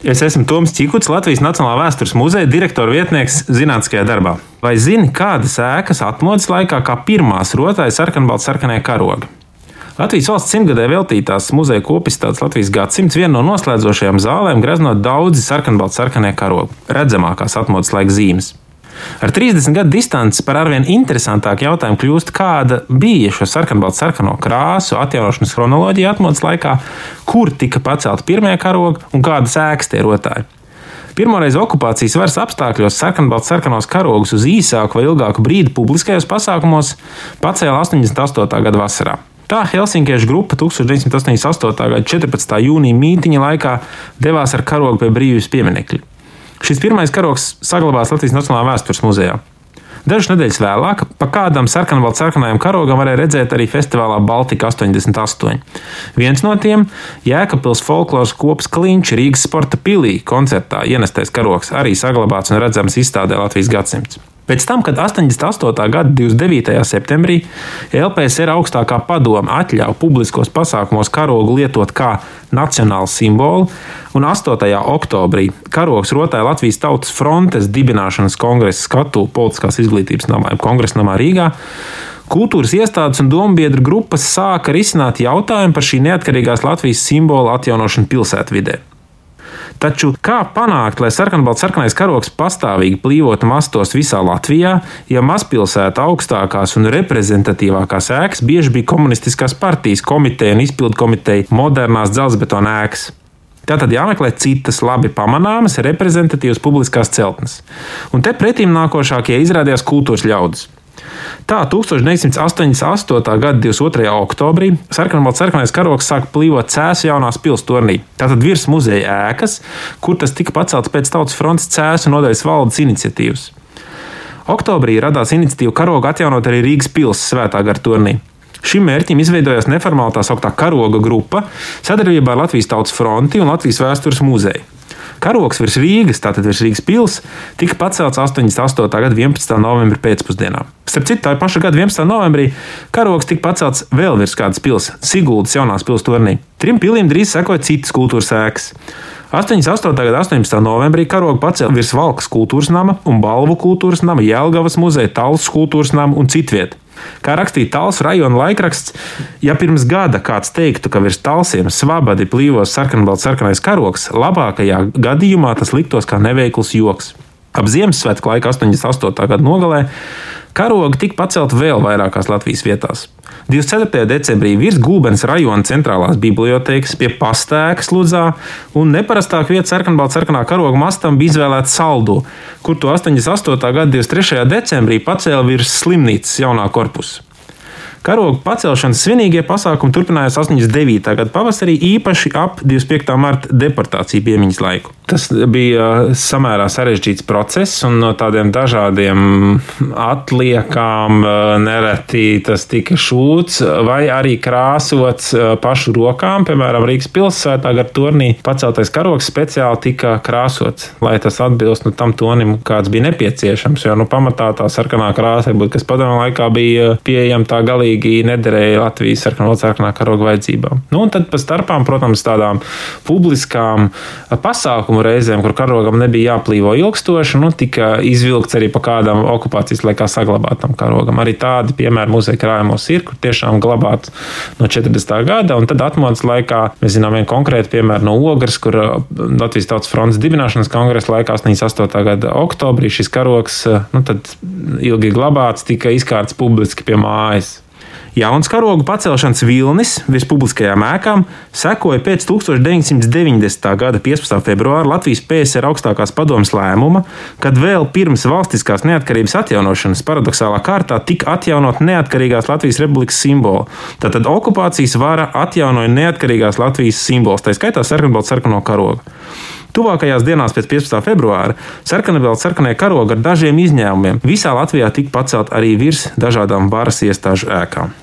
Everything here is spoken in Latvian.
Es esmu Toms Čikuts, Latvijas Nacionālā vēstures muzeja direktora vietnieks zinātniskajā darbā. Vai zini, kādas ēkas atmodas laikā kā pirmās rotāja sarkanbalts sarkanie karogi? Latvijas valsts simtgadē veltītās muzeja kopistātes Latvijas gadsimts viena no noslēdzošajām zālēm greznot daudzi sarkanbalts sarkanie karogi, redzamākās atmodas laika zīmes. Ar 30 gadu distanci par arvien interesantāku jautājumu kļūst, kāda bija šo sarkanbaltu krāsu atjaunošanas chronoloģija atmodas laikā, kur tika pacelti pirmie karogi un kādas ēkas tie rotāji. Pirmoreiz okupācijas varas apstākļos sarkanbalts sarkanos karogus uz īsāku vai ilgāku brīdi publiskajos pasākumos pacēla 88. gada vasarā. Tā Helsinkiešu grupa 1988. gada 14. jūnija mītīņa laikā devās ar karogu pie brīvības pieminiekļa. Šis pirmais karoks saglabās Latvijas Nacionālajā vēstures muzejā. Dažas nedēļas vēlāk, pa kādam sarkanbaltu sarkanajam karogam varēja redzēt arī festivālā Baltika 88. Viens no tiem - Jēkabpils folkloras kops Kliņš Rīgas sporta pilī koncertā ienestais karoks arī saglabāts un redzams izstādē Latvijas gadsimts. Pēc tam, kad 88. gada 29. septembrī LPSR augstākā padome atļāva publiskos pasākumos karogu lietot kā nacionālu simbolu, un 8. oktobrī karogs rotāja Latvijas Tautas frontes dibināšanas kongresa skatu politiskās izglītības namā, kongresa namā Rīgā, Kultūras iestādes un dombiedru grupas sāka risināt jautājumu par šī neatkarīgās Latvijas simbola atjaunošanu pilsētvidē. Taču kā panākt, lai sarkanbalts sarkanais karoks pastāvīgi plīvotu mastos visā Latvijā, ja mazpilsēta augstākās un reprezentatīvākās ēkas bieži bija komunistiskās partijas komiteja un izpildu komiteja modernās dzelzbetona ēkas? Tātad jāmeklē citas labi pamanāmas, reprezentatīvas publiskās celtnes. Un te pretīm nākošākie izrādījās kultūras ļaudis. Tā 1988. gada 22. oktobrī sarkanbalts sarkanais karoks sāka plīvot cēsu jaunās pilstornī. Tātad virs muzeja ēkas, kur tas tika pacelts pēc Tautas frontes cēsu nodaļas valdes iniciatīvas. Oktobrī radās iniciatīva karogu atjaunot arī Rīgas pilsētas svētā gara turnī. Šim mērķim izveidojās neformāla tā sauktā karoga grupa sadarbībā ar Latvijas Tautas fronti un Latvijas vēstures muzeju. Karoks virs Rīgas, tātad virs Rīgas pilsētas, tika pacelts 88. gada 11. novembra pēcpusdienā. Starp citu, tā paša gada 11. novembrī karoks tika pacelts vēl virs kādas pilsētas, Siguldas jaunās pilsētas turnī. Trim pilīm drīz sekoja citas kultūras ēkas. 88. gada 18. novembrī karogu pacēla virs Valkas kultūras nama un Balvu kultūras nama, Jēlgavas muzeja, Talsas kultūras nama un citviet. Kā rakstīja Tāls rajona laikraksts, ja pirms gada kāds teiktu, ka virs talsiem svabadi plīvos sarkanbalts sarkanais karoks, labākajā gadījumā tas liktos kā neveikls joks. Ap Ziemassvētku laika 88. gada nogalē karogi tika pacelt vēl vairākās Latvijas vietās. 24. decembrī virs Gulbens rajona centrālās bibliotekas pie pastēkas Ludzā un neparastāk vieta sarkanbalta sarkanā karoga mastam bija izvēlēta saldu, kur to 88. gada 23. decembrī pacēla virs slimnīcas jaunā korpusa. Karogu pacelšanas svinīgie pasākumi turpinājās 89. gada pavasarī, īpaši ap 25. marta deportāciju piemiņas laiku. Tas bija samērā sarežģīts process, un no tādiem dažādiem atliekām nereti tas tika šūts vai arī krāsots pašu rokām. Piemēram, Rīgas pilsētā gar turnī paceltais karogs speciāli tika krāsots, lai tas atbilst nu, tam tonim, kāds bija nepieciešams. Jo nu, pamatā tā sarkanā krāsa, kas padomju laikā bija pieejama tā galīgi galīgi nederēja Latvijas sarkanā karoga vajadzībām. Nu, un tad pa starpām, protams, tādām publiskām pasākumu reizēm, kur karogam nebija jāplīvo ilgstoši, nu, tika izvilkts arī pa kādam okupācijas laikā saglabātam karogam. Arī tādi piemēri muzeja krājumos ir, kur tiešām glabāts no 40. gada, un tad atmodas laikā mēs zinām vienu konkrētu piemēru no Ogres, kur Latvijas Tautas fronts dibināšanas kongresa laikā 88. gada oktobrī šis karoks nu, ilgi glabāts, tika izkārts publiski pie mājas. Jauns karogu pacelšanas vilnis virs publiskajām ēkām sekoja pēc 1990. gada 15. februāra Latvijas PSR augstākās padomas lēmuma, kad vēl pirms valstiskās neatkarības atjaunošanas paradoxālā kārtā tika atjaunot neatkarīgās Latvijas republikas simbolu. Tātad okupācijas vara atjaunoja neatkarīgās Latvijas simbolus, tā skaitā sarkanbaltu sarkano karogu. Tuvākajās dienās pēc 15. februāra sarkanabēlta sarkanie karogi ar dažiem izņēmumiem visā Latvijā tika pacelt arī virs dažādām varas iestāžu ēkām.